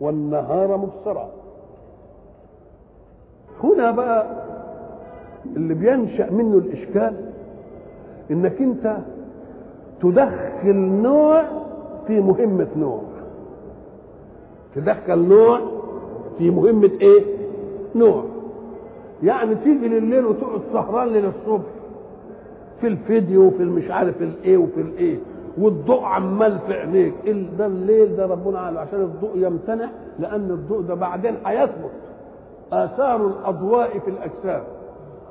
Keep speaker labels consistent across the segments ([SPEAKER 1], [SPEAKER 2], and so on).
[SPEAKER 1] والنهار مبصرا. هنا بقى اللي بينشأ منه الإشكال إنك أنت تدخل نوع في مهمة نوع. تدخل نوع في مهمة إيه؟ نوع. يعني تيجي لليل وتقعد سهران للصبح في الفيديو وفي المش عارف الإيه وفي الإيه. والضوء عمال في عينيك. ده الليل ده ربنا قال عشان الضوء يمتنع لأن الضوء ده بعدين هيثبت. آثار الأضواء في الأجسام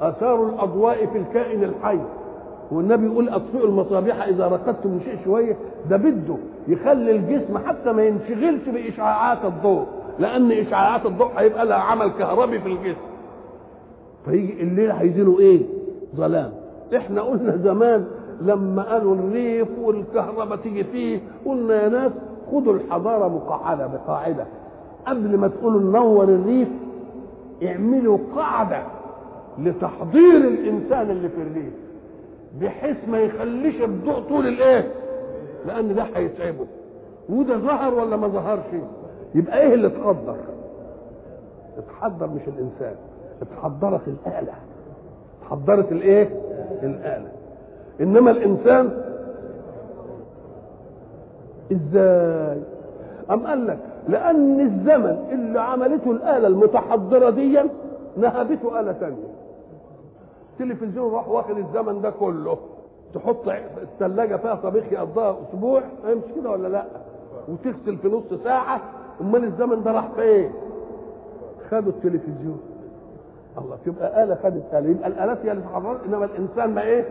[SPEAKER 1] آثار الأضواء في الكائن الحي. والنبي يقول أطفئوا المصابيح إذا رقدتم شيء شوية ده بده يخلي الجسم حتى ما ينشغلش بإشعاعات الضوء لأن إشعاعات الضوء هيبقى لها عمل كهربي في الجسم. فيجي الليل هيزينه إيه؟ ظلام. إحنا قلنا زمان لما قالوا الريف والكهرباء تيجي فيه قلنا يا ناس خدوا الحضارة مقعدة بقاعدة. قبل ما تقولوا ننور الريف اعملوا قاعدة لتحضير الإنسان اللي في الريف بحيث ما يخليش الضوء طول الإيه؟ لأن ده هيتعبه. وده ظهر ولا ما ظهرش؟ يبقى إيه اللي اتحضر اتحضر مش الإنسان اتحضرت الآلة. اتحضرت الإيه؟ الآلة. إنما الإنسان إزاي؟ أم قال لك لأن الزمن اللي عملته الآلة المتحضرة دي نهبته آلة ثانية التلفزيون راح واخد الزمن ده كله. تحط الثلاجة فيها طبيخ يقضيها أسبوع مش كده ولا لأ؟ وتغسل في نص ساعة أمال الزمن ده راح فين؟ خدوا التلفزيون. الله تبقى آلة خدت آلة. يبقى الآلات هي اللي تحضرت إنما الإنسان ما إيه؟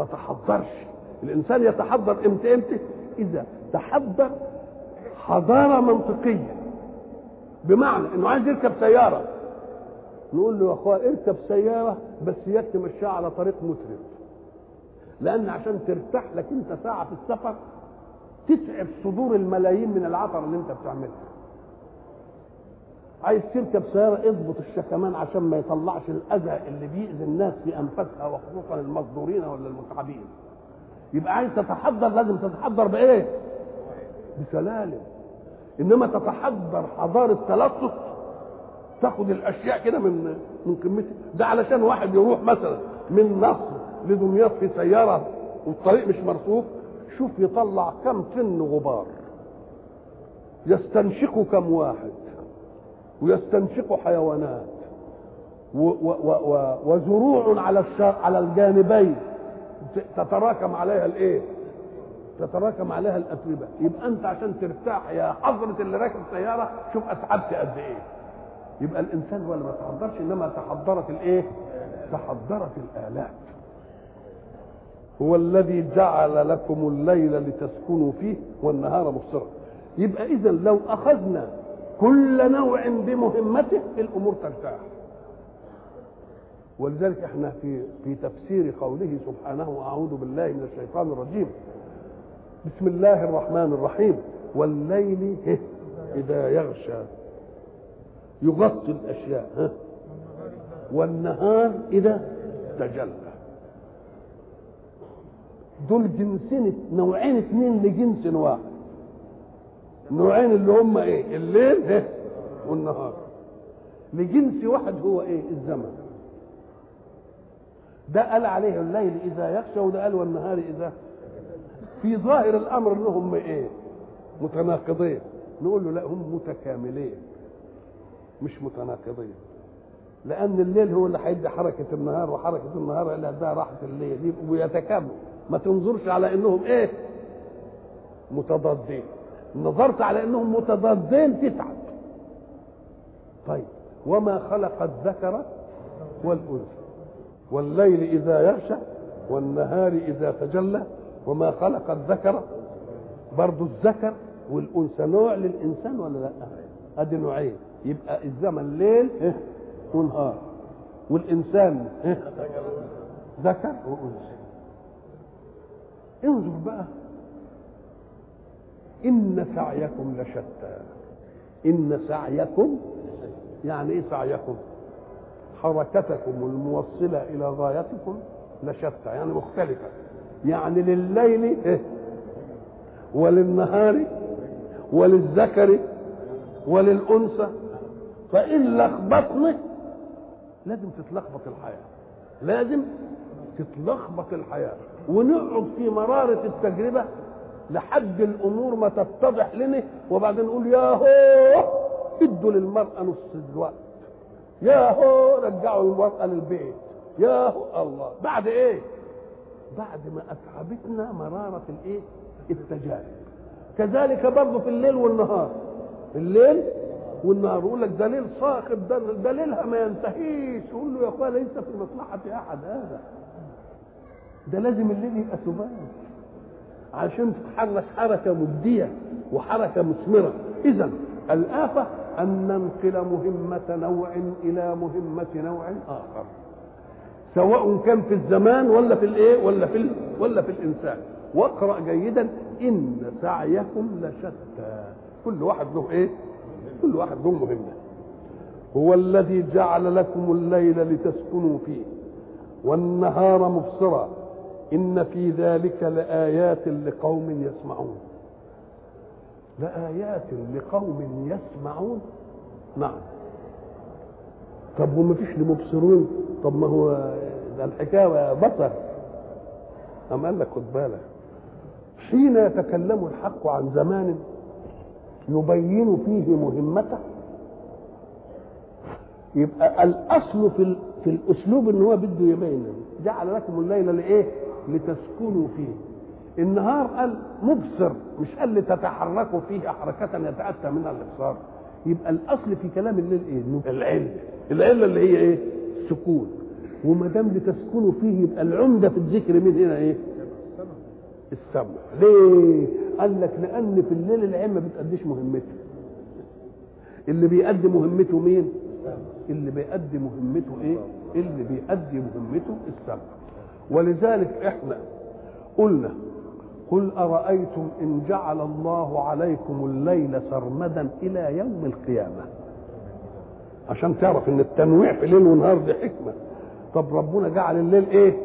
[SPEAKER 1] ما تحضرش. الإنسان يتحضر إمتى إمتى؟ إذا تحضر حضارة منطقية. بمعنى إنه عايز يركب سيارة. نقول له يا أخويا اركب سيارة بس ياك تمشيها على طريق مترف لأن عشان ترتاح لك أنت ساعة في السفر تتعب صدور الملايين من العطر اللي أنت بتعملها. عايز تركب سيارة اضبط الشكمان عشان ما يطلعش الأذى اللي بيأذي الناس في أنفاسها وخصوصا المصدورين ولا المتعبين يبقى عايز تتحضر لازم تتحضر بإيه؟ بسلالم. إنما تتحضر حضارة تلطف تاخد الأشياء كده من من قمتها ده علشان واحد يروح مثلا من مصر لدمياط في سيارة والطريق مش مرصوف شوف يطلع كم طن غبار. يستنشقه كم واحد. ويستنشق حيوانات وزروع على على الجانبين. تتراكم عليها الايه؟ تتراكم عليها الأتربة. يبقى أنت عشان ترتاح يا حضرة اللي راكب سيارة شوف اتعبت قد إيه. يبقى الإنسان هو اللي ما تحضرش إنما تحضرت الإيه؟ تحضرت الآلات. هو الذي جعل لكم الليل لتسكنوا فيه والنهار مبصرا. يبقى اذا لو أخذنا كل نوع بمهمته الأمور ترتاح. ولذلك إحنا في في تفسير قوله سبحانه أعوذ بالله من الشيطان الرجيم. بسم الله الرحمن الرحيم. والليل إذا يغشى. يغطي الأشياء ها. والنهار إذا تجلى. دول جنسين نوعين اثنين لجنس واحد. النوعين اللي هم إيه؟ الليل والنهار. لجنس واحد هو إيه؟ الزمن. ده قال عليه الليل إذا يخشى وده قال والنهار إذا. في ظاهر الأمر إنهم إيه؟ متناقضين. نقول له لا هم متكاملين. مش متناقضين. لأن الليل هو اللي هيدي حركة النهار وحركة النهار اللي هتديها راحة الليل. يبقوا ما تنظرش على إنهم إيه؟ متضادين. نظرت على انهم متضادين تتعب طيب وما خلق الذكر والأنثى؟ والليل إذا يغشى والنهار إذا تجلى وما خلق الذكر؟ برضو الذكر والأنثى نوع للإنسان ولا لا؟ أدي نوعين. يبقى الزمن ليل؟ ونهار. والإنسان؟ ذكر وأنثى. انظر بقى. إن سعيكم لشتى. إن سعيكم يعني إيه سعيكم؟ حركتكم الموصلة إلى غايتكم لشتى يعني مختلفة. يعني لليل إيه؟ وللنهار وللذكر وللأنثى. فإن لخبطنا لازم تتلخبط الحياة. لازم تتلخبط الحياة. ونقعد في مرارة التجربة لحد الأمور ما تتضح لنا وبعدين نقول يا هو ادوا للمرأة نص الوقت يا هو رجعوا المرأة للبيت. يا هو الله. بعد إيه؟ بعد ما أتعبتنا مرارة الإيه؟ التجارب. كذلك برضه في الليل والنهار. الليل والنهار يقول لك ده ليل صاخب ده ده ليلها ما ينتهيش. يقول له يا أخويا ليس في مصلحه أحد هذا. ده لازم الليل يبقى سبات عشان تتحرك حركة مجديه وحركة مثمرة. إذا الآفة أن ننقل مهمة نوع إلى مهمة نوع آخر. سواء كان في الزمان ولا في الإيه؟ ولا في. ولا في الإنسان. واقرأ جيدا. إن سعيكم لشتى. كل واحد له إيه؟ كل واحد له مهمة. هو الذي جعل لكم الليل لتسكنوا فيه والنهار مبصرا إن في ذلك لآيات لقوم يسمعون. لآيات لقوم يسمعون. نعم. طب وما فيش لمبصرون؟ طب ما هو ده الحكاية بصر أم قال لك خد بالك. حين يتكلم الحق عن زمان يبين فيه مهمته. يبقى الأصل في في الأسلوب إن هو بده يبين. جعل لكم الليل لإيه؟ لتسكنوا فيه النهار قال مبصر مش قال لتتحركوا فيه حركة يتأتى منها الإبصار يبقى الأصل في كلام الليل إيه؟ العلة العلة اللي هي إيه؟ السكون وما دام لتسكنوا فيه يبقى العمدة في الذكر من هنا إيه؟ السمع ليه؟ قال لك لأن في الليل العين ما بتأديش مهمته اللي بيأدي مهمته مين؟ اللي بيأدي مهمته إيه؟ اللي بيأدي مهمته السمع ولذلك إحنا قلنا قل أرأيتم إن جعل الله عليكم الليل سرمدا إلى يوم القيامة؟ عشان تعرف إن التنويع في ليل ونهار دي حكمة. طب ربنا جعل الليل إيه؟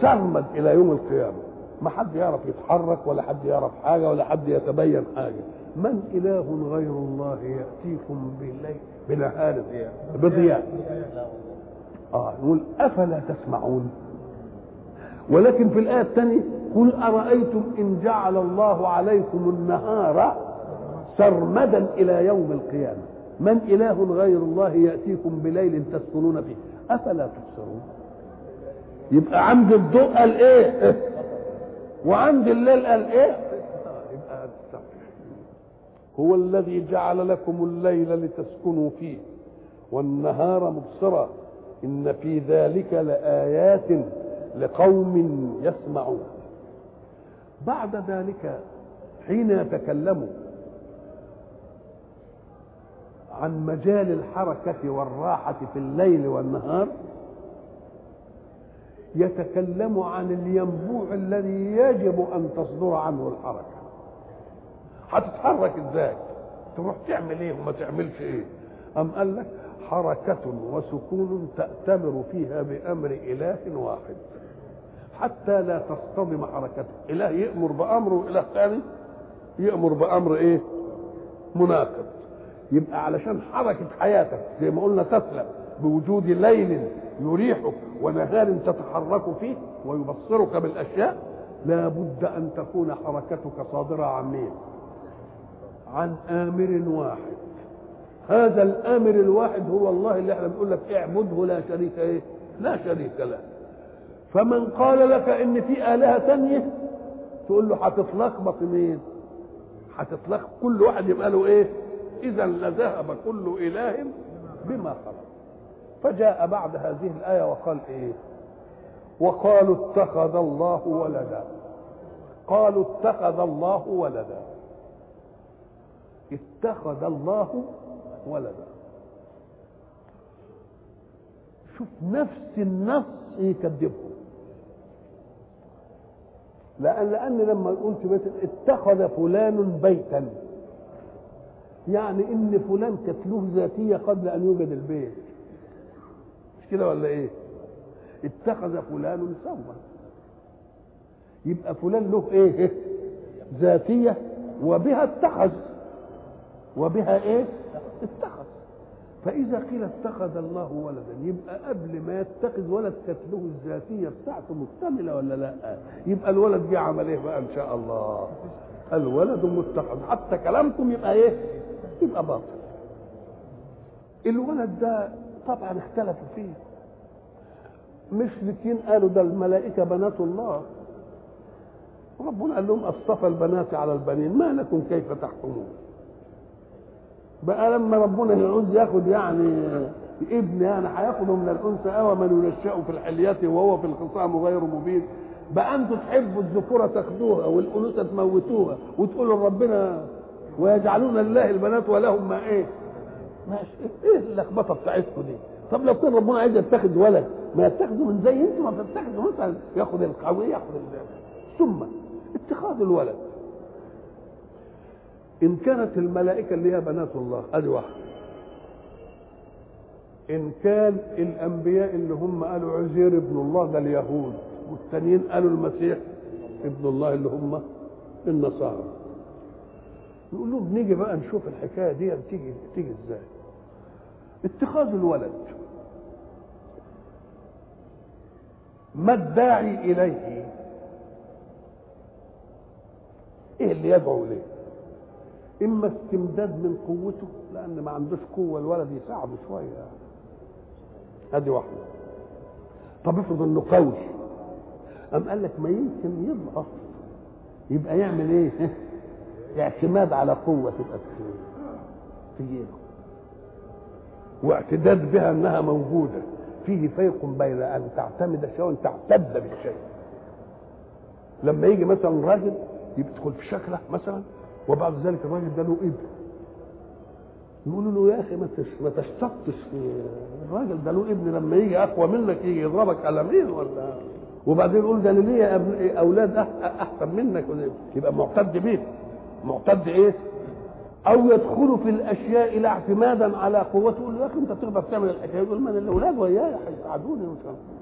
[SPEAKER 1] سرمد إلى يوم القيامة. ما حد يعرف يتحرك ولا حد يعرف حاجة ولا حد يتبين حاجة. من إله غير الله يأتيكم بالليل بنهار بضياء. آه نقول أفلا تسمعون؟ ولكن في الآية الثانية قل أرأيتم إن جعل الله عليكم النهار سرمدا إلى يوم القيامة؟ من إله غير الله يأتيكم بليل تسكنون فيه. أفلا تبصرون؟ يبقى عند الضوء قال إيه؟ وعند الليل قال إيه؟ يبقى هو الذي جعل لكم الليل لتسكنوا فيه والنهار مبصرا. إن في ذلك لآيات لقوم يسمعون. بعد ذلك حين يتكلم عن مجال الحركة والراحة في الليل والنهار يتكلم عن الينبوع الذي يجب أن تصدر عنه الحركة. هتتحرك إزاي؟ تروح تعمل إيه وما تعملش إيه؟ أم قال لك حركة وسكون تأتمر فيها بأمر إله واحد. حتى لا تصطدم حركته. إله يأمر بأمر وإله ثاني يأمر بأمر إيه؟ مناقض. يبقى علشان حركة حياتك زي ما قلنا تسلم بوجود ليل يريحك ونهار تتحرك فيه ويبصرك بالأشياء لا بد أن تكون حركتك صادرة عن مين؟ عن آمر واحد. هذا الآمر الواحد هو الله اللي إحنا بنقول لك اعبده لا شريك إيه؟ لا شريك له. فمن قال لك إن في آلهة تانية تقول له هتتلخبط مين؟ هتتلخبط كل واحد يبقى له إيه؟ إذا لذهب كل إله بما خلق. فجاء بعد هذه الآية وقال إيه؟ وقالوا اتخذ الله ولدا. قالوا اتخذ الله ولدا. اتخذ الله ولدا. شوف نفس النص يكذبه لأن لأن لما قلت بيت اتخذ فلان بيتا يعني إن فلان كانت له ذاتية قبل أن يوجد البيت مش كده ولا إيه؟ اتخذ فلان ثوبا يبقى فلان له إيه؟ ذاتية وبها اتخذ وبها إيه؟ اتخذ فإذا قيل اتخذ الله ولدا يبقى قبل ما يتخذ ولد كانت له الذاتية بتاعته مكتملة ولا لأ؟ يبقى الولد جه عمل إيه بقى إن شاء الله؟ الولد متخذ حتى كلامكم يبقى إيه؟ يبقى باطل. الولد ده طبعا اختلفوا فيه. مشركين قالوا ده الملائكة بنات الله. ربنا قال لهم أصطفى البنات على البنين ما لكم كيف تحكمون بقى لما ربنا يعوز ياخد يعني ابن يعني هياخده من الأنثى أو من ينشأ في الحلية وهو في الخصام غير مبين بقى أنتوا تحبوا الذكورة تاخدوها والأنوثة تموتوها وتقولوا لربنا ويجعلون الله البنات ولهم ما إيه؟ ماشي إيه اللخبطة بتاعتكم دي؟ طب لو كان ربنا عايز يتخذ ولد ما يتخذه من زي أنتوا ما بتتخذوا مثلا ياخد القوي ياخد ثم اتخاذ الولد إن كانت الملائكة اللي هي بنات الله أدي واحدة إن كان الأنبياء اللي هم قالوا عزير ابن الله ده اليهود والتانيين قالوا المسيح ابن الله اللي هم النصارى. نقول لهم نيجي بقى نشوف الحكاية دي بتيجي بتيجي إزاي؟ اتخاذ الولد. ما الداعي إليه؟ إيه اللي يدعو إليه؟ إما استمداد من قوته لأن ما عندوش قوة الولد يساعده شوية. هذه واحدة. طب افرض إنه قوي. قام قال لك ما يمكن يضعف. يبقى يعمل إيه؟ اعتماد على قوة تبقى في جيبه واعتداد بها إنها موجودة. فيه فرق بين أن تعتمد شيء وان تعتد بالشيء. لما يجي مثلا راجل يدخل في شكله مثلا وبعد ذلك الراجل ده له ابن. يقولوا له يا أخي ما تشتطش في الراجل ده له ابن لما يجي أقوى منك يجي يضربك قلمين ولا؟ وبعدين يقول ده أنا ليا أولاد أحسن منك يبقى معتد بيه. معتد إيه؟ أو يدخل في الأشياء لا اعتمادا على قوته. يقول له يا أخي أنت تقدر تعمل الحكاية يقول ما الأولاد وياي هيساعدوني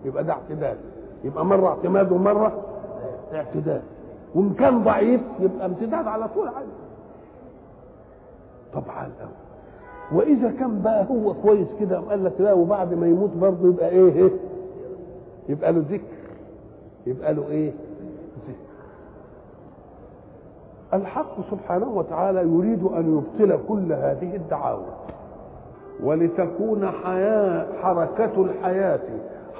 [SPEAKER 1] يبقى ده اعتدال. يبقى مرة اعتماد ومرة اعتدال. وإن كان ضعيف يبقى امتداد على طول عادي. طبعا قوي وإذا كان بقى هو كويس كده قال لك لا وبعد ما يموت برضه يبقى إيه, إيه؟ يبقى له ذكر. يبقى له إيه؟ ذكر. الحق سبحانه وتعالى يريد أن يبطل كل هذه الدعاوى. ولتكون حياة حركة الحياة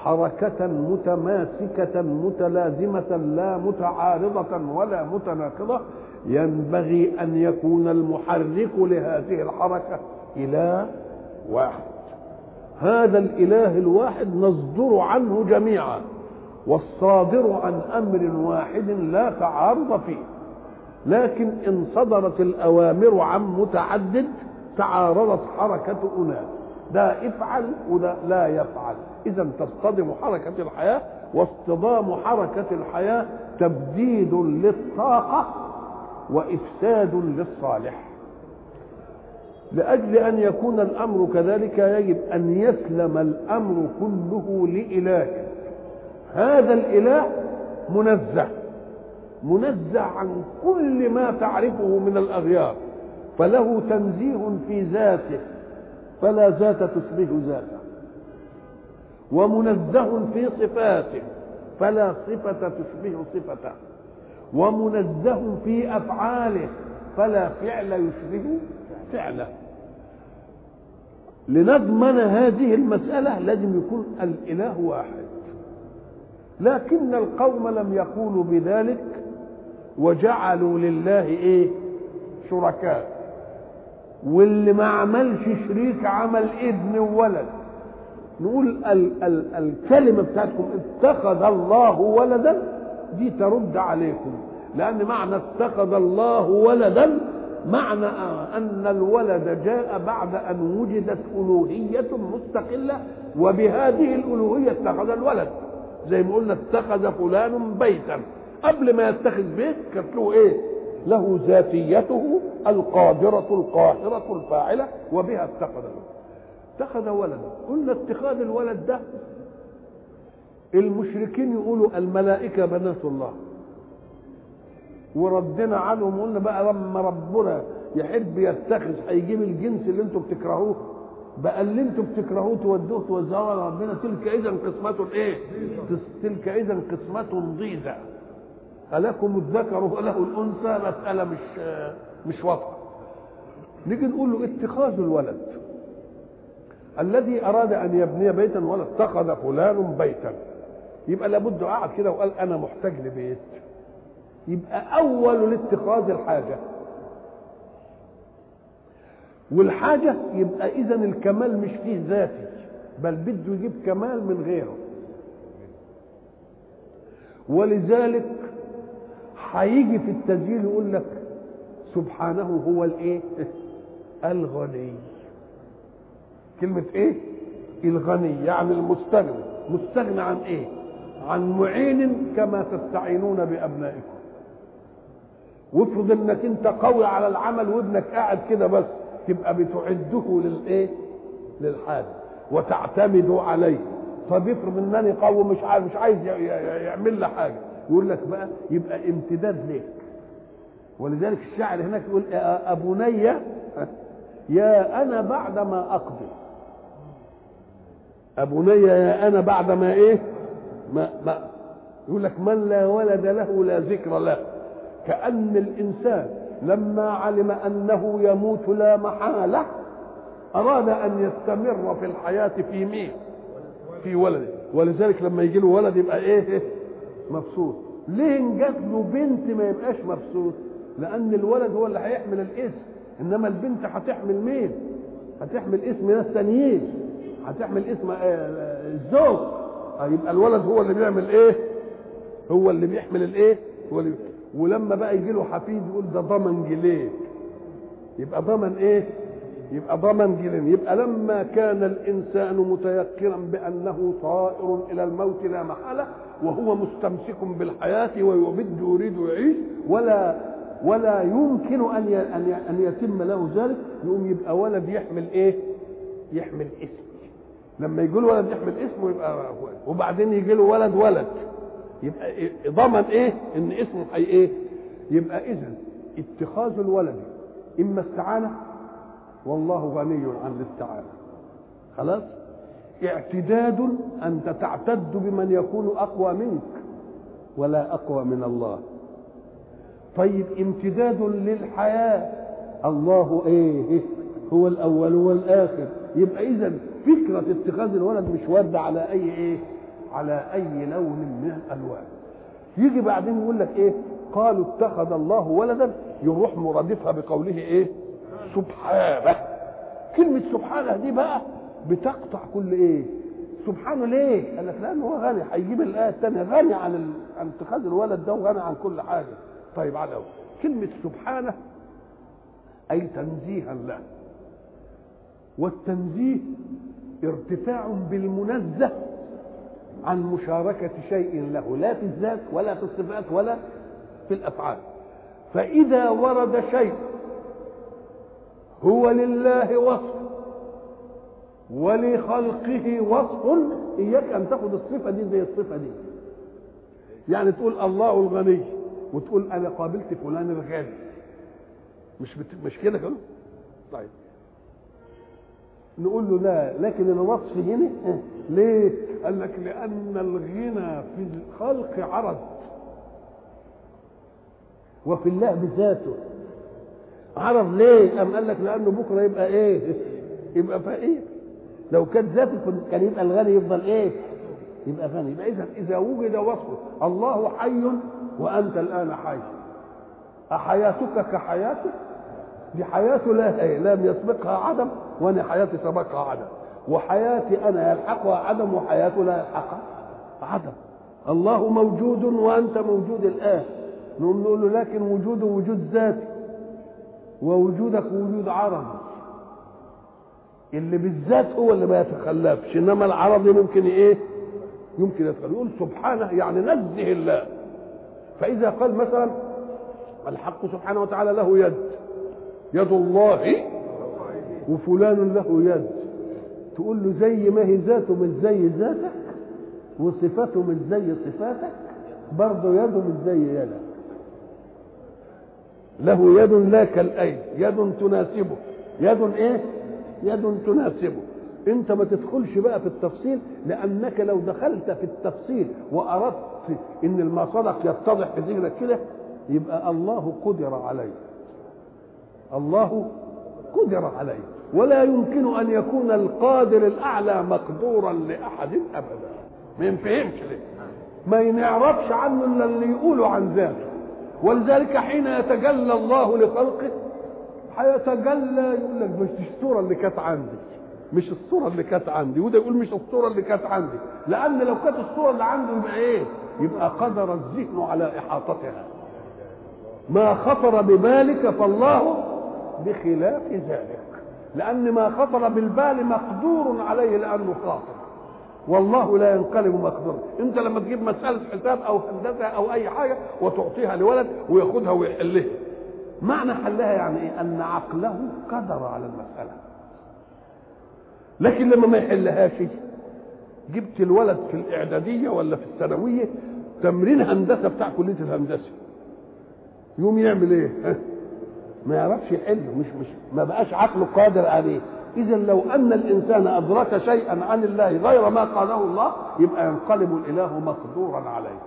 [SPEAKER 1] حركة متماسكة متلازمة لا متعارضة ولا متناقضة. ينبغي أن يكون المحرك لهذه الحركة إله واحد. هذا الإله الواحد نصدر عنه جميعا والصادر عن أمر واحد لا تعارض فيه. لكن إن صدرت الأوامر عن متعدد تعارضت حركة أناس. ده افعل وده لا يفعل. اذا تصطدم حركة الحياة واصطدام حركة الحياة تبديد للطاقة وإفساد للصالح. لأجل أن يكون الأمر كذلك يجب أن يسلم الأمر كله لإله. هذا الإله منزه منزه عن كل ما تعرفه من الأغيار فله تنزيه في ذاته. فلا ذات تشبه ذاته. ومنزه في صفاته فلا صفة تشبه صفته. ومنزه في أفعاله فلا فعل يشبه فعله. لنضمن هذه المسألة لازم يكون الإله واحد. لكن القوم لم يقولوا بذلك وجعلوا لله إيه؟ شركاء. واللي ما عملش شريك عمل ابن وولد. نقول ال ال الكلمة بتاعتكم اتخذ الله ولدا دي ترد عليكم. لأن معنى اتخذ الله ولدا معنى أن الولد جاء بعد أن وجدت ألوهية مستقلة وبهذه الألوهية اتخذ الولد. زي ما قلنا اتخذ فلان بيتا. قبل ما يتخذ بيت كانت له إيه؟ له ذاتيته القادرة القاهرة الفاعلة وبها اتخذ اتخذ ولدا قلنا اتخاذ الولد ده المشركين يقولوا الملائكة بنات الله. وردنا عنهم قلنا بقى لما ربنا يحب يتخذ هيجيب الجنس اللي أنتم بتكرهوه. بقى اللي أنتم بتكرهوه تودوه توزعوه على ربنا. تلك اذا قسمة إيه؟ تلك اذا قسمة ضيزة ألكم الذكر وله الأنثى؟ مسألة مش مش واضحة نيجي نقول له اتخاذ الولد. الذي أراد أن يبني بيتا ولا اتخذ فلان بيتا. يبقى لابد قعد كده وقال أنا محتاج لبيت. يبقى أول لاتخاذ الحاجة. والحاجة يبقى إذا الكمال مش فيه ذاتي بل بده يجيب كمال من غيره. ولذلك هيجي في التسجيل يقول لك سبحانه هو الايه؟ الغني. كلمة إيه؟ الغني يعني المستغني. مستغني عن إيه؟ عن معين كما تستعينون بأبنائكم. وافرض انك انت قوي على العمل وابنك قاعد كده بس تبقى بتعده للإيه؟ للحاجة. وتعتمد عليه. طب افرض انني قوي مش عايز مش عايز يعمل لي حاجة. يقول لك بقى يبقى امتداد لك ولذلك الشاعر هناك يقول أبني يا أنا بعد ما أقضي. أبني يا أنا بعد ما إيه؟ ما, ما. يقول لك من لا ولد له لا ذكر له. كأن الإنسان لما علم أنه يموت لا محالة أراد أن يستمر في الحياة في مين؟ في ولده. ولذلك لما يجي له ولد يبقى إيه؟ مبسوط. ليه ان جات له بنت ما يبقاش مبسوط؟ لأن الولد هو اللي هيحمل الاسم. إنما البنت هتحمل مين؟ هتحمل اسم ناس تانيين. هتحمل اسم الزوج. يبقى الولد هو اللي بيعمل إيه؟ هو اللي بيحمل الإيه؟ هو اللي ولما بقى يجي له حفيد يقول ده ضمن جليك يبقى ضمن إيه؟ يبقى ضمن جلين يبقى لما كان الإنسان متيقنا بأنه طائر إلى الموت لا محالة وهو مستمسك بالحياة ويبد يريد يعيش ولا ولا يمكن أن أن يتم له ذلك. يقوم يبقى ولد يحمل إيه؟ يحمل اسم. لما يجي له ولد يحمل اسمه يبقى ولد. وبعدين يجي له ولد ولد. يبقى ضمن إيه؟ إن اسمه حي إيه؟ يبقى اذا اتخاذ الولد إما استعانة والله غني عن الاستعانة. خلاص؟ اعتداد أنت تعتد بمن يكون أقوى منك ولا أقوى من الله. طيب امتداد للحياة. الله إيه؟ هو الأول والآخر. يبقى إذا فكرة اتخاذ الولد مش واردة على أي إيه؟ على أي لون من الألوان. يجي بعدين يقول لك إيه؟ قالوا اتخذ الله ولدا. يروح مرادفها بقوله إيه؟ سبحانه. كلمة سبحانه دي بقى بتقطع كل إيه؟ سبحانه ليه؟ قال لك لأنه هو غني. هيجيب الآية الثانية غني عن ال... عن اتخاذ الولد ده وغني عن كل حاجة. طيب على أول. كلمة سبحانه أي تنزيها له. والتنزيه ارتفاع بالمنزه عن مشاركة شيء له. لا في الذات ولا في الصفات ولا في الأفعال. فإذا ورد شيء هو لله وصف. ولخلقه وصف إياك أن تاخد الصفة دي زي الصفة دي. يعني تقول الله الغني وتقول أنا قابلت فلان الغني. مش بت... مش كده كده طيب. نقول له لا لكن الوصف هنا ليه؟ قال لك لأن الغنى في الخلق عرض. وفي الله بذاته. عرض ليه؟ قام قال لك لأنه بكرة يبقى إيه؟ يبقى فقير. لو كان ذاتي كان يبقى الغني يفضل إيه؟ يبقى غني، يبقى إذا إذا وجد وصفه الله حي وأنت الآن حي. أحياتك كحياتك؟ دي حياته لا لم يسبقها عدم وأنا حياتي سبقها عدم. وحياتي أنا يلحقها عدم وحياته لا يلحقها عدم. الله موجود وأنت موجود الآن. نقول له لكن وجوده وجود ذاتي ووجودك وجود عرضي اللي بالذات هو اللي ما يتخلفش إنما العرضي ممكن إيه؟ يمكن يتخلف. يقول سبحانه يعني نزه الله. فإذا قال مثلا الحق سبحانه وتعالى له يد. يد الله وفلان له يد. تقول له زي ما هي ذاته مش زي ذاتك وصفاته مش زي صفاتك برضه يده مش زي يدك. له يد لا كالأيد. يد تناسبه. يد إيه؟ يد تناسبه. انت ما تدخلش بقى في التفصيل لأنك لو دخلت في التفصيل وأردت إن المصدق يتضح في ذهنك كده يبقى الله قدر عليه الله قدر عليه ولا يمكن أن يكون القادر الأعلى مقدورا لأحد أبدا. ما ينفهمش ليه؟ ما ينعرفش عنه إلا اللي يقولوا عن ذاته. ولذلك حين يتجلى الله لخلقه هيتجلى يقول لك مش الصورة اللي كانت عندي مش الصورة اللي كانت عندي. وده يقول مش الصورة اللي كانت عندي. لأن لو كانت الصورة اللي عنده يبقى إيه؟ يبقى قدر الذهن على إحاطتها. ما خطر ببالك فالله بخلاف ذلك. لأن ما خطر بالبال مقدور عليه لأنه خاطر. والله لا ينقلب مقدورا أنت لما تجيب مسألة حساب أو هندسة أو أي حاجة وتعطيها لولد وياخدها ويحلها. معنى حلها يعني إيه؟ أن عقله قدر على المسألة. لكن لما ما يحلهاش جبت الولد في الإعدادية ولا في الثانوية تمرين هندسة بتاع كلية الهندسة. يقوم يعمل إيه؟ ما يعرفش يحله مش مش ما بقاش عقله قادر عليه. إذا لو أن الإنسان أدرك شيئا عن الله غير ما قاله الله يبقى ينقلب الإله مقدورا عليه.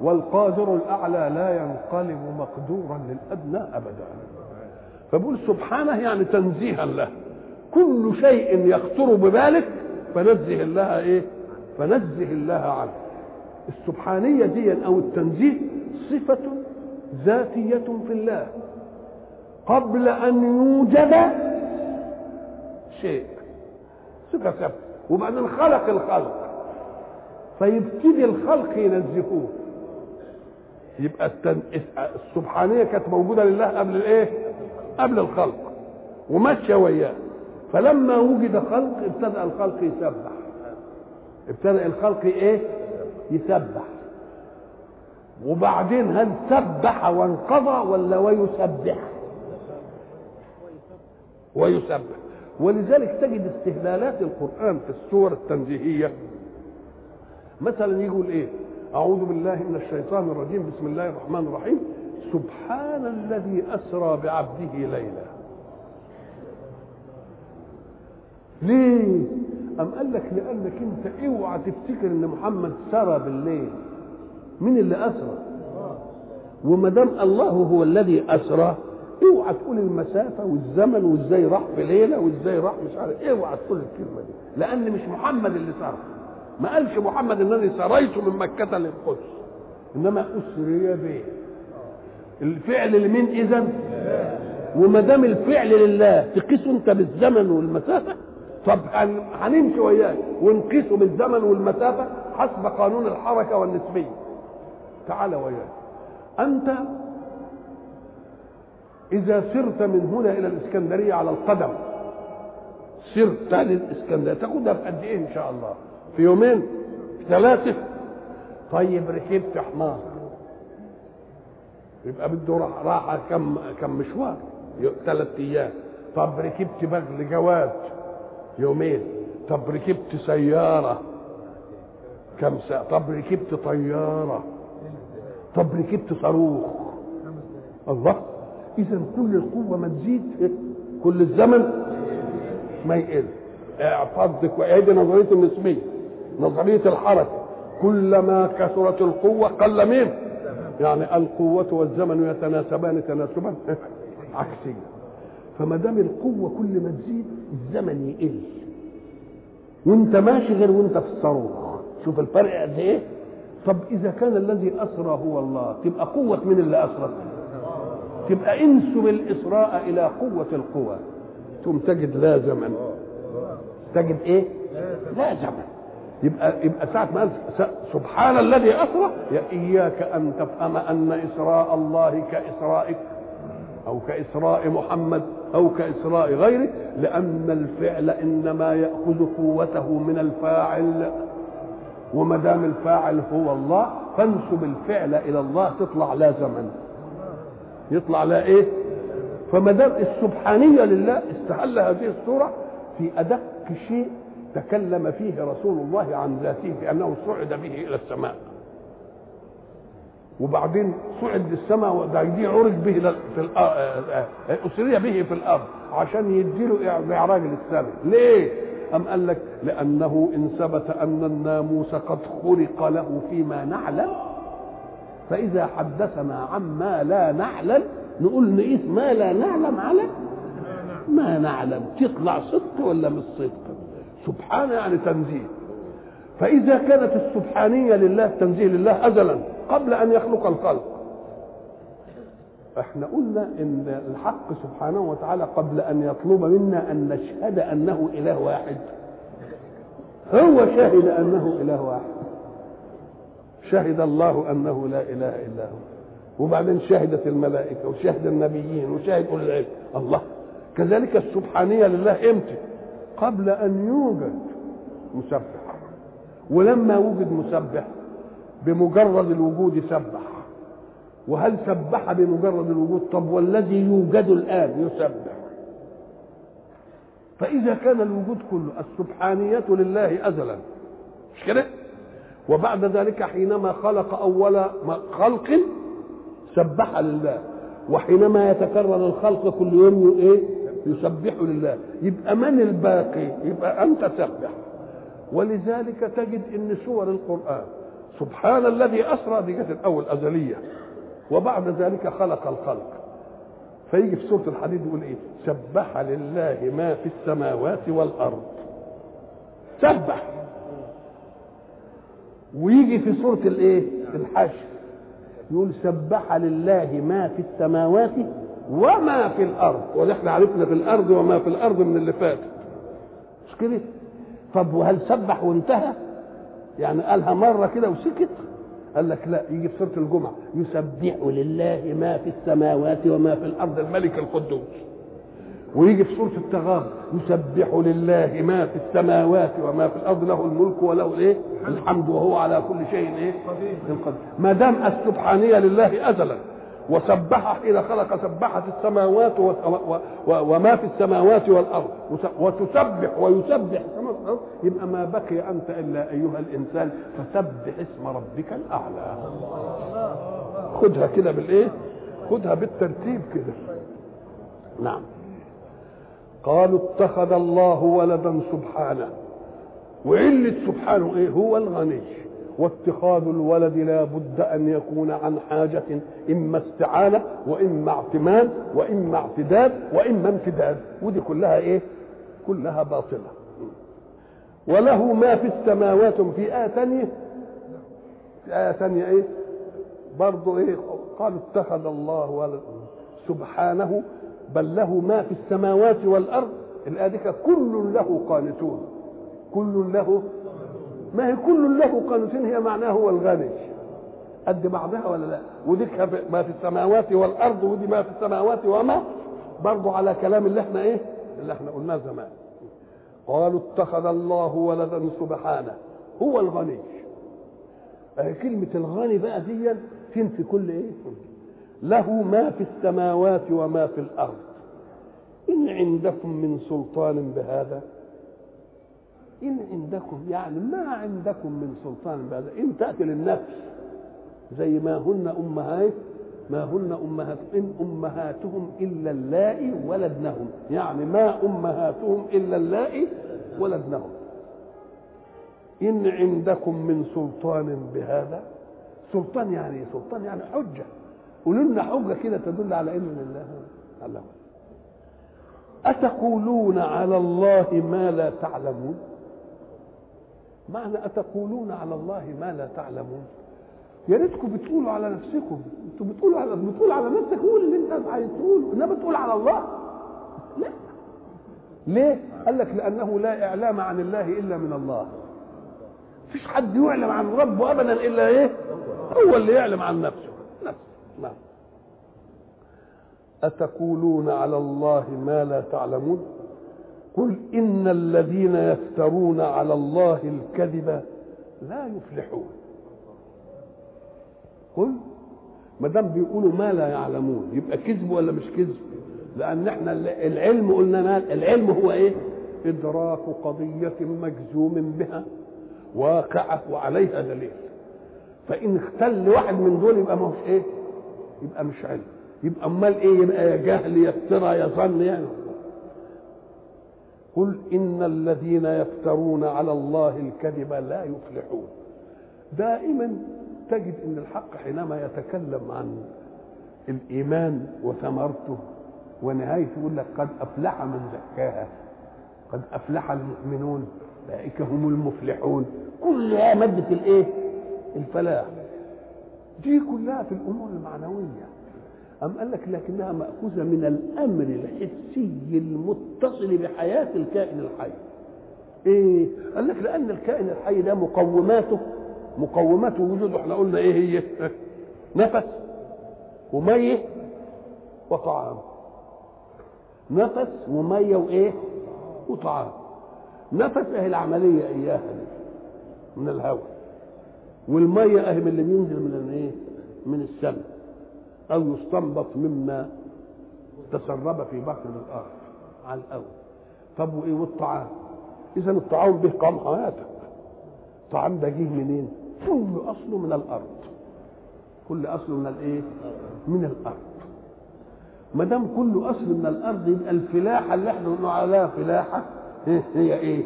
[SPEAKER 1] والقادر الأعلى لا ينقلب مقدورا للأدنى أبدا. فبقول سبحانه يعني تنزيها له كل شيء يخطر ببالك فنزه الله إيه؟ فنزه الله عنه. السبحانية دي أو التنزيه صفة ذاتية في الله. قبل أن يوجد شيء. صفة ثابتة. وبعدين خلق الخلق. فيبتدي الخلق ينزهوه. يبقى التن... السبحانية كانت موجودة لله قبل الايه؟ قبل الخلق وماشية وياه فلما وجد خلق ابتدأ الخلق يسبح ابتدأ الخلق إيه؟ يسبح وبعدين هل سبح وانقضى ولا ويسبح؟ ويسبح ولذلك تجد استهلالات القرآن في السور التنزيهية مثلا يقول إيه أعوذ بالله من الشيطان الرجيم. بسم الله الرحمن الرحيم. سبحان الذي أسرى بعبده ليلا. ليه؟ أم قال لك لأنك أنت اوعى تفتكر إن محمد سرى بالليل. مين اللي أسرى؟ وما دام الله هو الذي أسرى اوعى تقول المسافة والزمن وإزاي راح في ليلة وإزاي راح مش عارف اوعى تقول الكلمة دي لأن مش محمد اللي سار ما قالش محمد انني سريت من مكة للقدس. إنما أسري به الفعل لمين اذا وما دام الفعل لله تقيسه أنت بالزمن والمسافة طب هنمشي وياك. ونقيسه بالزمن والمسافة حسب قانون الحركة والنسبية. تعال وياك. أنت إذا سرت من هنا إلى الإسكندرية على القدم سرت للإسكندرية. تاخدها في قد إيه إن شاء الله؟ في يومين؟ في ثلاثة؟ طيب ركبت حمار. يبقى بده راحة كم كم مشوار؟ ثلاث أيام. طب ركبت بغل جواد يومين. طب ركبت سيارة؟ كم ساعة طب ركبت طيارة؟ طب ركبت صاروخ؟ الله. اذا كل القوة ما تزيد كل الزمن ما يقل. اعتضك وادي نظرية النسبية. نظرية الحركة. كلما كثرت القوة قل مين؟ يعني القوة والزمن يتناسبان تناسبا عكسيا فما دام القوة كل ما تزيد الزمن يقل. وانت ماشي غير وانت في الصاروخ. شوف الفرق قد إيه؟ طب إذا كان الذي أسرى هو الله تبقى قوة من اللي أسرى؟ تبقى انسب الاسراء إلى قوة القوى ثم تجد لا زمن. تجد إيه؟ لا زمن. يبقى يبقى ساعة ما سبحان الذي أسرى يا إياك أن تفهم أن إسراء الله كإسرائك أو كإسراء محمد أو كإسراء غيره لأن الفعل إنما يأخذ قوته من الفاعل. وما دام الفاعل هو الله فانسب الفعل إلى الله تطلع لا زمن. يطلع لا إيه؟ فما دام السبحانية لله استهل هذه الصورة في أدق شيء تكلم فيه رسول الله عن ذاته بأنه صعد به إلى السماء. وبعدين صعد للسماء وبعدين عرج به في الأرض أسري به في الأرض عشان يديله معراج للسماء ليه؟ أم قال لك؟ لأنه إن ثبت أن الناموس قد خلق له فيما نعلم فإذا حدثنا عما لا نعلم نقول نقيس ما لا نعلم على؟ ما نعلم. تطلع صدق ولا مش صدق؟ سبحانه يعني تنزيه. فإذا كانت السبحانية لله تنزيه لله أزلا قبل أن يخلق الخلق. إحنا قلنا إن الحق سبحانه وتعالى قبل أن يطلب منا أن نشهد أنه إله واحد. هو شهد أنه إله واحد. شهد الله أنه لا إله إلا هو. وبعدين شهدت الملائكة وشهد النبيين وشهد أولي العلم. الله. كذلك السبحانية لله إمتى؟ قبل أن يوجد مسبح. ولما وجد مسبح بمجرد الوجود سبح. وهل سبح بمجرد الوجود؟ طب والذي يوجد الآن يسبح. فإذا كان الوجود كله السبحانية لله ازلا. مش كده؟ وبعد ذلك حينما خلق أول خلق سبح لله. وحينما يتكرر الخلق كل يوم إيه؟ يسبح لله. يبقى من الباقي؟ يبقى أنت سبح ولذلك تجد إن سور القرآن سبحان الذي أسرى دي كانت الأول أزلية وبعد ذلك خلق الخلق. فيجي في سورة الحديد يقول إيه؟ سبح لله ما في السماوات والأرض. سبح. ويجي في سورة الإيه؟ الحشر. يقول سبح لله ما في السماوات وما في الأرض ونحن عرفنا في الأرض وما في الأرض من اللي فات. مش كده؟ طب وهل سبح وانتهى؟ يعني قالها مرة كده وسكت. قال لك لا يجي في سورة الجمعة يسبح لله ما في السماوات وما في الأرض الملك القدوس. ويجي في سورة التغابن يسبح لله ما في السماوات وما في الأرض له الملك وله الايه الحمد وهو على كل شيء إيه؟ ما دام السبحانية لله أزلا. وسبح حين خلق سبحت السماوات وما في السماوات والأرض. وتسبح ويسبح. يبقى ما بقي أنت إلا أيها الإنسان فسبح اسم ربك الأعلى. خدها كده بالإيه؟ خدها بالترتيب كده. نعم. قالوا اتخذ الله ولدا سبحانه. وعلة سبحانه إيه؟ هو الغني. واتخاذ الولد لا بد أن يكون عن حاجة إما استعانة وإما اعتماد وإما اعتداد وإما امتداد. ودي كلها إيه؟ كلها باطلة. وله ما في السماوات في آية ثانية. في آية ثانية إيه؟ برضه إيه؟ قالوا اتخذ الله سبحانه بل له ما في السماوات والأرض. الآية دي كل له قانتون. كل له ما هي كل له قانتون هي معناه هو الغني؟ قد بعضها ولا لا؟ ودي ما في السماوات والأرض ودي ما في السماوات وما. برضه على كلام اللي إحنا إيه؟ اللي إحنا قلناه زمان. قالوا اتخذ الله ولدا سبحانه. هو الغني. كلمة الغني بقى دي تنفي كل إيه؟ له ما في السماوات وما في الأرض. إن عندكم من سلطان بهذا إن عندكم يعني ما عندكم من سلطان بهذا إن تأتي للنفس زي ما هن أمهات ما هن أمهات إن أمهاتهم إلا اللائي ولدنهم يعني ما أمهاتهم إلا اللائي ولدنهم. إن عندكم من سلطان بهذا سلطان يعني سلطان يعني حجة. قولوا لنا حجة كده تدل على إن الله الله أتقولون على الله ما لا تعلمون؟ معنى أتقولون على الله ما لا تعلمون؟ يا ريتكم بتقولوا على نفسكم. أنتوا بتقولوا على بتقول على نفسك قول اللي انت عايز تقوله. إنما تقول على الله. لا. ليه؟ قال لك لأنه لا إعلام عن الله إلا من الله. مفيش حد يعلم عن ربه أبدا إلا إيه؟ هو اللي يعلم عن نفسه. نفسه. نعم. أتقولون على الله ما لا تعلمون؟ قل إن الذين يفترون على الله الكذب لا يفلحون. قل ما دام بيقولوا ما لا يعلمون يبقى كذب ولا مش كذب؟ لأن إحنا العلم قلنا العلم هو إيه؟ إدراك قضية مجزوم بها واقعة وعليها دليل. فإن اختل واحد من دول يبقى ما إيه؟ يبقى مش علم. يبقى أمال إيه؟ يبقى يا جهل يا افترى يا ظن يعني. قل إن الذين يفترون على الله الكذب لا يفلحون. دائما تجد إن الحق حينما يتكلم عن الإيمان وثمرته ونهايته يقول لك قد أفلح من زكاها قد أفلح المؤمنون أولئك هم المفلحون. كلها مادة الإيه؟ الفلاح. دي كلها في الأمور المعنوية. أم قال لك لكنها مأخوذة من الأمر الحسي المتصل بحياة الكائن الحي. إيه؟ قال لك لأن الكائن الحي ده مقوماته مقومات وجوده إحنا قلنا إيه هي؟ نفس ومية وطعام. نفس ومية وإيه؟ وطعام. نفس اهي العملية إياها دي من الهواء. والمية اهي من اللي بينزل من الإيه؟ من السماء. أو يستنبط مما تسرب في بطن الأرض على الأول. طب وإيه والطعام؟ إذا الطعام به قام حياتك. الطعام ده جه منين؟ كل أصله من الأرض. كل أصله من الإيه؟ من الأرض. ما دام كل أصل من الأرض يبقى الفلاحة اللي إحنا بنقول عليها فلاحة هي إيه؟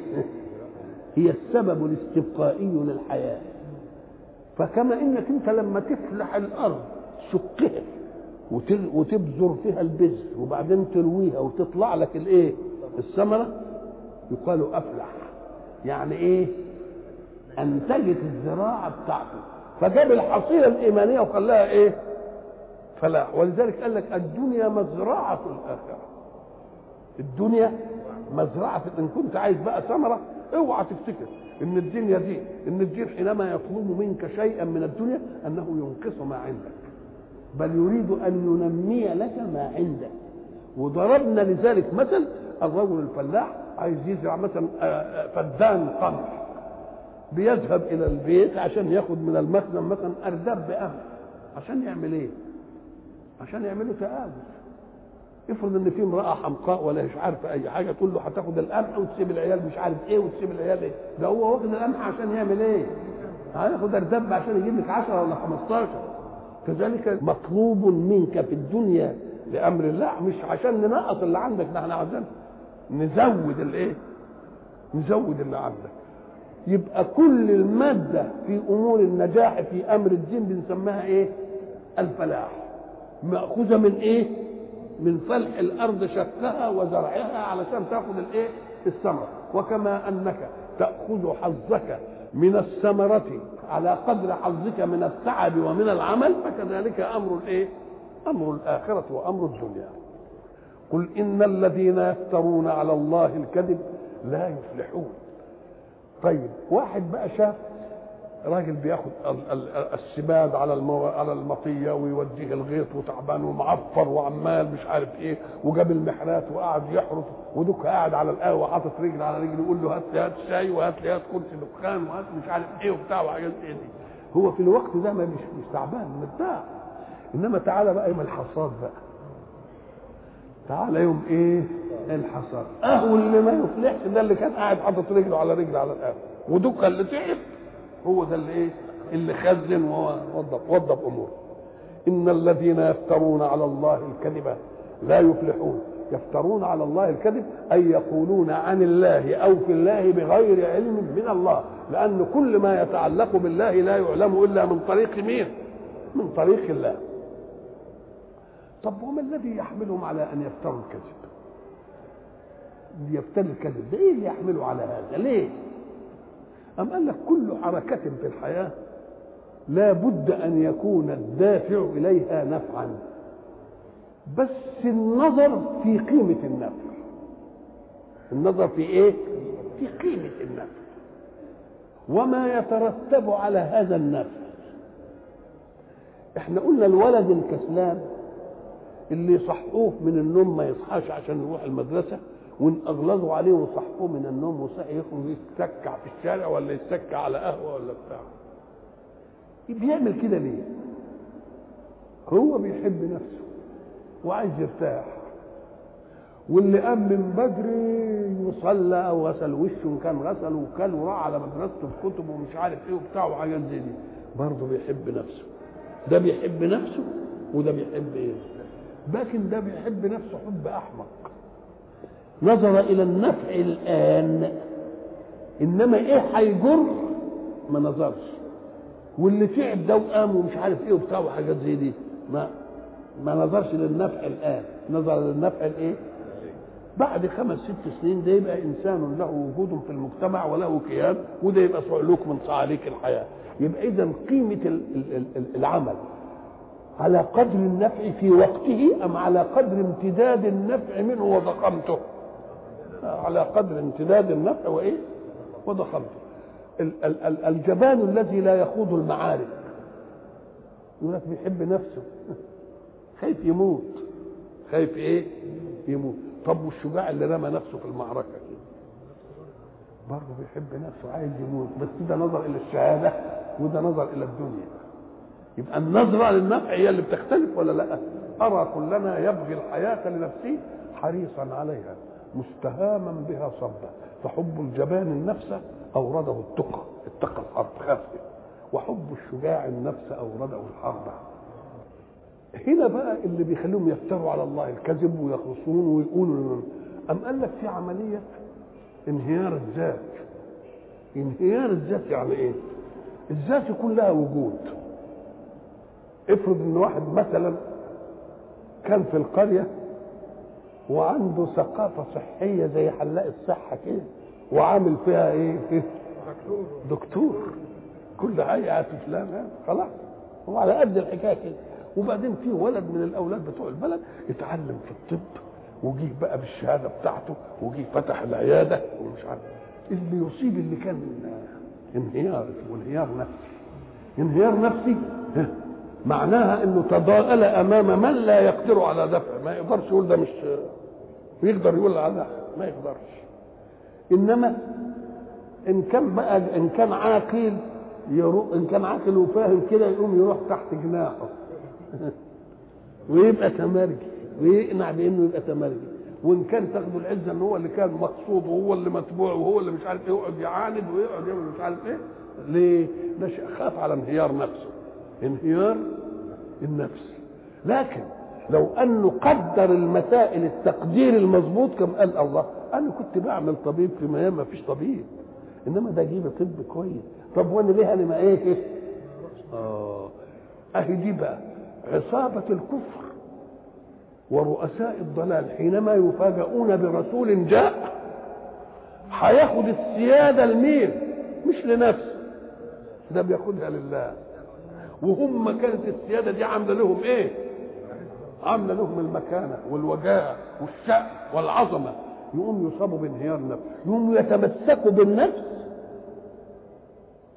[SPEAKER 1] هي السبب الاستبقائي للحياة. فكما إنك أنت لما تفلح الأرض تشقها وتبذر فيها البذر وبعدين ترويها وتطلع لك الايه؟ الثمرة؟ يقال أفلح. يعني إيه؟ انتجت الزراعه بتاعته. فجاب الحصيلة الإيمانية وخلاها إيه؟ فلاح ولذلك قال لك الدنيا مزرعه الآخرة. الدنيا مزرعه إن كنت عايز بقى ثمرة اوعى تفتكر إن الدنيا دي إن الدين حينما يطلب منك شيئا من الدنيا أنه ينقص ما عندك. بل يريد أن ينمي لك ما عندك. وضربنا لذلك مثل الرجل الفلاح عايز يزرع مثلا فدان قمح. بيذهب إلى البيت عشان ياخد من المخزن مثلا ارداب بقمح عشان يعمل إيه؟ عشان يعملوا تآلف افرض إن في امرأة حمقاء ولا مش عارفة أي حاجة تقول له هتاخد القمح وتسيب العيال مش عارف إيه وتسيب العيال إيه؟ ده هو واخد القمح عشان يعمل إيه؟ هياخد ارداب عشان يجيب لك 10 ولا 15 كذلك مطلوب منك في الدنيا لأمر الله مش عشان ننقص اللي عندك إحنا عايزين نزود الإيه؟ نزود اللي عندك يبقى كل المادة في أمور النجاح في أمر الدين بنسميها إيه؟ الفلاح مأخوذة من إيه؟ من فلح الأرض شقها وزرعها علشان تأخذ الإيه؟ الثمرة وكما أنك تأخذ حظك من الثمرة على قدر حظك من التعب ومن العمل فكذلك أمر الإيه؟ أمر الآخرة وأمر الدنيا قل إن الذين يفترون على الله الكذب لا يفلحون طيب واحد بقى شاف راجل بياخد السباد على المو... على المطية ويوديه الغيط وتعبان ومعفر وعمال مش عارف إيه وجاب المحرات وقعد يحرس ودك قاعد على القهوة حاطط رجل على رجل يقول له هات لي هات شاي وهات لي هات كرسي دخان وهات مش عارف إيه وبتاع وحاجات إيه دي. هو في الوقت ده ما مش مش تعبان مرتاح انما تعالى بقى يوم الحصاد بقى. تعالى يوم إيه؟ الحصاد. اهو اللي ما يفلحش ده اللي كان قاعد حاطط رجله على رجل على القهوة. ودك اللي تعب. هو ده اللي إيه؟ اللي خزن ووظف وظف اموره إن الذين يفترون على الله الكذب لا يفلحون. يفترون على الله الكذب أي يقولون عن الله أو في الله بغير علم من الله. لأن كل ما يتعلق بالله لا يعلم إلا من طريق مين؟ من طريق الله. طب وما الذي يحملهم على أن يفتروا الكذب؟ يفتري الكذب. ده إيه اللي يحمله على هذا؟ ليه؟ أم قال لك كل حركة في الحياة لا بد أن يكون الدافع إليها نفعا. بس النظر في قيمة النفع. النظر في إيه؟ في قيمة النفع. وما يترتب على هذا النفع. إحنا قلنا الولد الكسلان اللي يصحوه من النوم ما يصحاش عشان يروح المدرسة وإن أغلظوا عليه وصحوه من النوم وصحي يخرج يتسكع في الشارع ولا يتسكع على قهوة ولا بتاع. بيعمل كده ليه؟ هو بيحب نفسه وعايز يرتاح. واللي قام من بدري وصلى أو غسل وشه ان كان غسل وكل وراح على مدرسته بكتب ومش عارف إيه وبتاع وحاجات زي دي برضه بيحب نفسه. ده بيحب نفسه وده بيحب إيه؟ لكن ده بيحب نفسه حب أحمق. نظر إلى النفع الآن. إنما إيه هيجر ما نظرش. واللي تعب ده وقام ومش عارف إيه وبتاع وحاجات زي دي ما ما نظرش للنفع الآن. نظر للنفع الإيه؟ بعد خمس ست سنين ده يبقى إنسان له وجود في المجتمع وله كيان وده يبقى صعلوك من صعاليك الحياة. يبقى اذا قيمة العمل على قدر النفع في وقته أم على قدر امتداد النفع منه وضخامته؟ على قدر امتداد النفع وإيه؟ وضخامته الجبان الذي لا يخوض المعارك. يقول لك بيحب نفسه. خايف يموت. خايف إيه؟ يموت. طب والشجاع اللي رمى نفسه في المعركة كده. برضه بيحب نفسه عايز يموت. بس ده نظر إلى الشهادة وده نظر إلى الدنيا. يبقى النظرة للنفع هي اللي بتختلف ولا لأ؟ أرى كلنا يبغي الحياة لنفسه حريصا عليها. مستهاما بها صبا فحب الجبان النفس أورده التقى اتقى الحرب خاف وحب الشجاع النفس أورده الحرب. هنا بقى اللي بيخليهم يفتروا على الله الكذب ويخرصون ويقولوا أم قال لك في عملية؟ انهيار الذات. انهيار الذات يعني إيه؟ الذات يكون لها وجود. افرض إن واحد مثلا كان في القرية وعنده ثقافة صحية زي حلاق الصحة كده وعامل فيها إيه؟ دكتور. دكتور. كل حاجة فلان خلاص. هو على قد الحكاية كده. وبعدين في ولد من الأولاد بتوع البلد اتعلم في الطب وجيه بقى بالشهادة بتاعته وجيه فتح العيادة ومش عارف. اللي يصيب اللي كان انهيار وانهيار نفسي. انهيار نفسي معناها إنه تضاءل أمام من لا يقدر على دفع. ما يقدرش يقول ده مش يقدر يقول على ما يقدرش. إنما إن كان بقى إن كان عاقل يروح إن كان عاقل وفاهم كده يقوم يروح تحت جناحه. ويبقى تمرجي ويقنع بإنه يبقى تمرجي. وإن كان تاخدوا العزة إن هو اللي كان مقصود وهو اللي متبوع وهو اللي مش عارف إيه يقعد يعاند ويقعد يعمل مش عارف إيه ليه؟ ده خاف على انهيار نفسه. انهيار النفس. لكن لو انه قدر المسائل التقدير المظبوط كما قال الله؟ أنا كنت بعمل طبيب في ميام ما فيش طبيب. إنما ده جيب طب كويس. طب وأنا ليه أنا ما إيه؟ آه. أهي دي بقى عصابة الكفر ورؤساء الضلال حينما يفاجؤون برسول جاء هياخد السيادة لمين مش لنفسه. ده بياخدها لله. وهم كانت السيادة دي عاملة لهم إيه؟ عاملة لهم المكانة والوجاهة والشأن والعظمة؟ يقوم يصابوا بانهيار نفس يقوم يتمسكوا بالنفس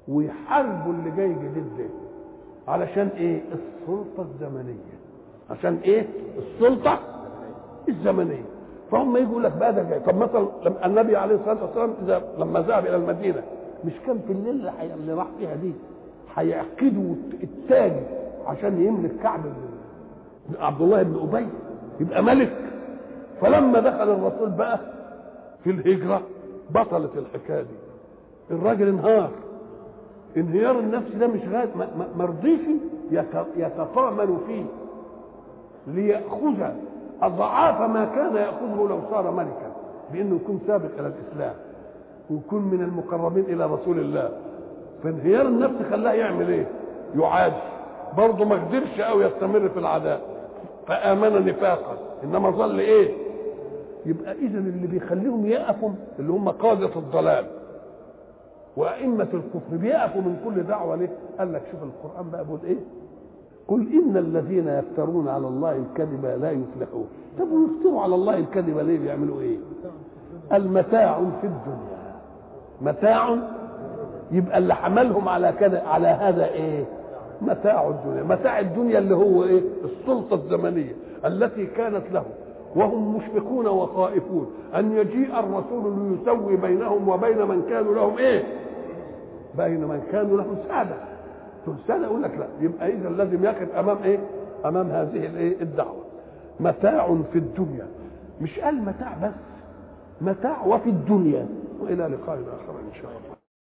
[SPEAKER 1] ويحاربوا اللي جاي جديد ده علشان إيه؟ السلطة الزمنية. عشان إيه؟ السلطة الزمنية. فهم يجوا لك بقى ده جاي. طب مثلا النبي عليه الصلاة والسلام إذا لما ذهب إلى المدينة مش كان في الليل. اللي راح فيها دي هيعقدوا التاج عشان يملك كعب عبد الله بن أبي يبقى ملك. فلما دخل الرسول بقى في الهجرة بطلت الحكاية دي. الراجل انهار. انهيار النفس ده مش غاد ما رضيش يتطامن فيه. ليأخذ أضعاف ما كان يأخذه لو صار ملكا بأنه يكون سابق إلى الإسلام ويكون من المقربين إلى رسول الله. فانهيار النفس خلاه يعمل إيه؟ يعادي برضه ما قدرش قوي يستمر في العداء فآمن نفاقا إنما ظل إيه؟ يبقى إذا اللي بيخليهم يقفوا اللي هم قادة الضلال وأئمة الكفر بيقفوا من كل دعوة ليه؟ قال لك شوف القرآن بقى بيقول إيه؟ قل إن الذين يفترون على الله الكذب لا يفلحون طب ويفتروا على الله الكذب ليه بيعملوا إيه؟ المتاع في الدنيا متاع يبقى اللي حملهم على كذا على هذا إيه؟ متاع الدنيا، متاع الدنيا اللي هو إيه؟ السلطة الزمنية، التي كانت له. وهم مشفقون وخائفون. أن يجيء الرسول ليسوي بينهم وبين من كانوا لهم إيه؟ بين من كانوا لهم سادة. دول سادة؟ يقول لك لا. يبقى اذا لازم يقف أمام إيه؟ أمام هذه الإيه؟ الدعوة. متاع في الدنيا. مش قال متاع بس متاع وفي الدنيا. وإلى لقاء آخر إن شاء الله.